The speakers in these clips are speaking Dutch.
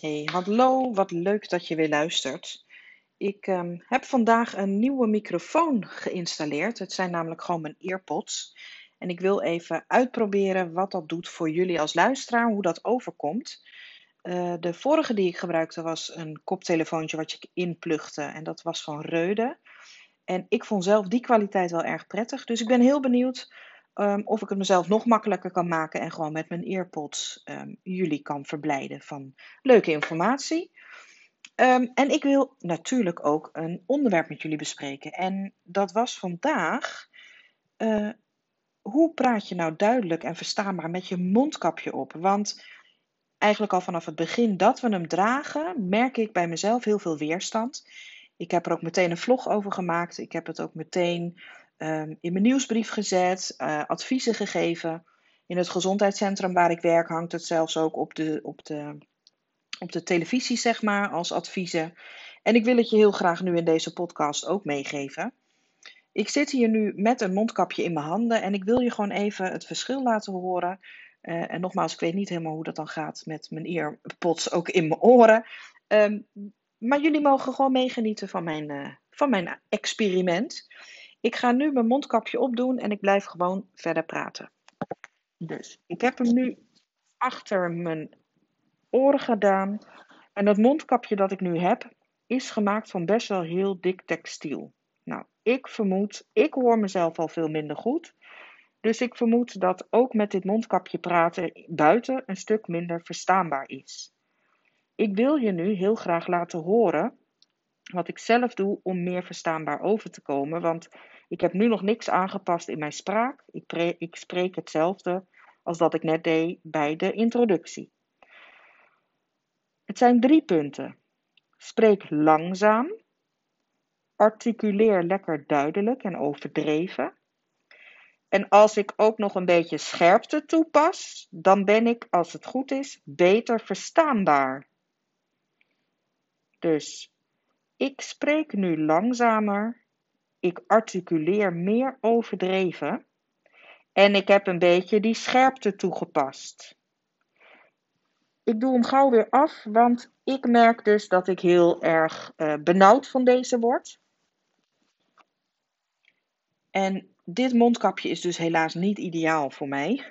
Hey, hallo, wat leuk dat je weer luistert. Ik ehm, heb vandaag een nieuwe microfoon geïnstalleerd. Het zijn namelijk gewoon mijn earpods. En ik wil even uitproberen wat dat doet voor jullie als luisteraar, hoe dat overkomt. Uh, de vorige die ik gebruikte was een koptelefoontje wat je inplugde en dat was van Reude. En ik vond zelf die kwaliteit wel erg prettig, dus ik ben heel benieuwd um, of ik het mezelf nog makkelijker kan maken en gewoon met mijn earpods um, jullie kan verblijden van leuke informatie. Um, en ik wil natuurlijk ook een onderwerp met jullie bespreken. En dat was vandaag. Uh, hoe praat je nou duidelijk en verstaanbaar met je mondkapje op? Want eigenlijk al vanaf het begin dat we hem dragen, merk ik bij mezelf heel veel weerstand. Ik heb er ook meteen een vlog over gemaakt. Ik heb het ook meteen um, in mijn nieuwsbrief gezet, uh, adviezen gegeven. In het gezondheidscentrum waar ik werk hangt het zelfs ook op de, op de, op de televisie, zeg maar, als adviezen. En ik wil het je heel graag nu in deze podcast ook meegeven. Ik zit hier nu met een mondkapje in mijn handen en ik wil je gewoon even het verschil laten horen. Uh, en nogmaals, ik weet niet helemaal hoe dat dan gaat met mijn earpods ook in mijn oren. Um, maar jullie mogen gewoon meegenieten van mijn, uh, van mijn experiment. Ik ga nu mijn mondkapje opdoen en ik blijf gewoon verder praten. Dus ik heb hem nu achter mijn oren gedaan. En dat mondkapje dat ik nu heb, is gemaakt van best wel heel dik textiel. Nou, ik vermoed, ik hoor mezelf al veel minder goed. Dus ik vermoed dat ook met dit mondkapje praten buiten een stuk minder verstaanbaar is. Ik wil je nu heel graag laten horen wat ik zelf doe om meer verstaanbaar over te komen. Want ik heb nu nog niks aangepast in mijn spraak. Ik, ik spreek hetzelfde als dat ik net deed bij de introductie. Het zijn drie punten. Spreek langzaam. Articuleer lekker duidelijk en overdreven. En als ik ook nog een beetje scherpte toepas, dan ben ik, als het goed is, beter verstaanbaar. Dus ik spreek nu langzamer, ik articuleer meer overdreven en ik heb een beetje die scherpte toegepast. Ik doe hem gauw weer af, want ik merk dus dat ik heel erg uh, benauwd van deze word. En dit mondkapje is dus helaas niet ideaal voor mij.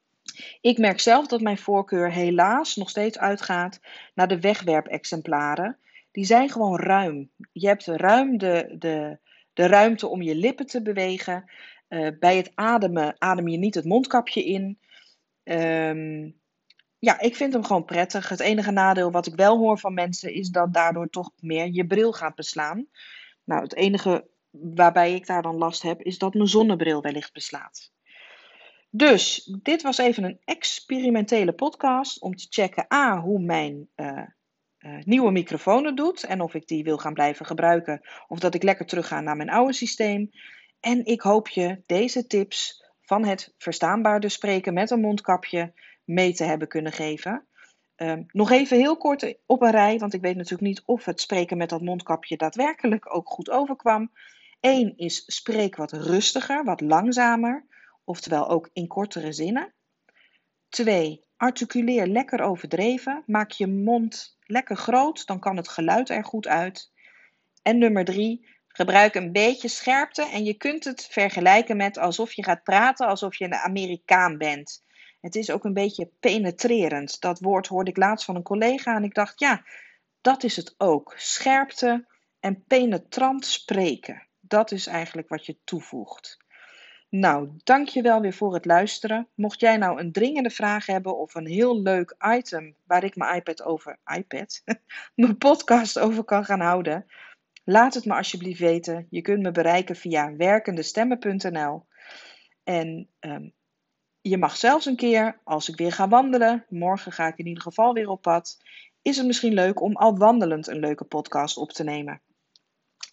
ik merk zelf dat mijn voorkeur helaas nog steeds uitgaat naar de wegwerpexemplaren. Die zijn gewoon ruim. Je hebt ruim de, de, de ruimte om je lippen te bewegen. Uh, bij het ademen adem je niet het mondkapje in. Um, ja, ik vind hem gewoon prettig. Het enige nadeel wat ik wel hoor van mensen is dat daardoor toch meer je bril gaat beslaan. Nou, het enige waarbij ik daar dan last heb, is dat mijn zonnebril wellicht beslaat. Dus dit was even een experimentele podcast om te checken A, hoe mijn uh, uh, nieuwe microfoon doet en of ik die wil gaan blijven gebruiken of dat ik lekker terug ga naar mijn oude systeem. En ik hoop je deze tips van het verstaanbaarder spreken met een mondkapje mee te hebben kunnen geven. Um, nog even heel kort op een rij, want ik weet natuurlijk niet of het spreken met dat mondkapje daadwerkelijk ook goed overkwam. Eén is spreek wat rustiger, wat langzamer, oftewel ook in kortere zinnen. Twee, articuleer lekker overdreven. Maak je mond lekker groot, dan kan het geluid er goed uit. En nummer drie, gebruik een beetje scherpte en je kunt het vergelijken met alsof je gaat praten alsof je een Amerikaan bent. Het is ook een beetje penetrerend. Dat woord hoorde ik laatst van een collega en ik dacht, ja, dat is het ook. Scherpte en penetrant spreken. Dat is eigenlijk wat je toevoegt. Nou, dankjewel weer voor het luisteren. Mocht jij nou een dringende vraag hebben of een heel leuk item waar ik mijn iPad over, iPad, mijn podcast over kan gaan houden, laat het me alsjeblieft weten. Je kunt me bereiken via werkendestemmen.nl. En um, je mag zelfs een keer, als ik weer ga wandelen, morgen ga ik in ieder geval weer op pad, is het misschien leuk om al wandelend een leuke podcast op te nemen.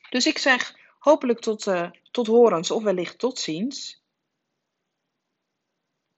Dus ik zeg hopelijk tot, uh, tot horens of wellicht tot ziens.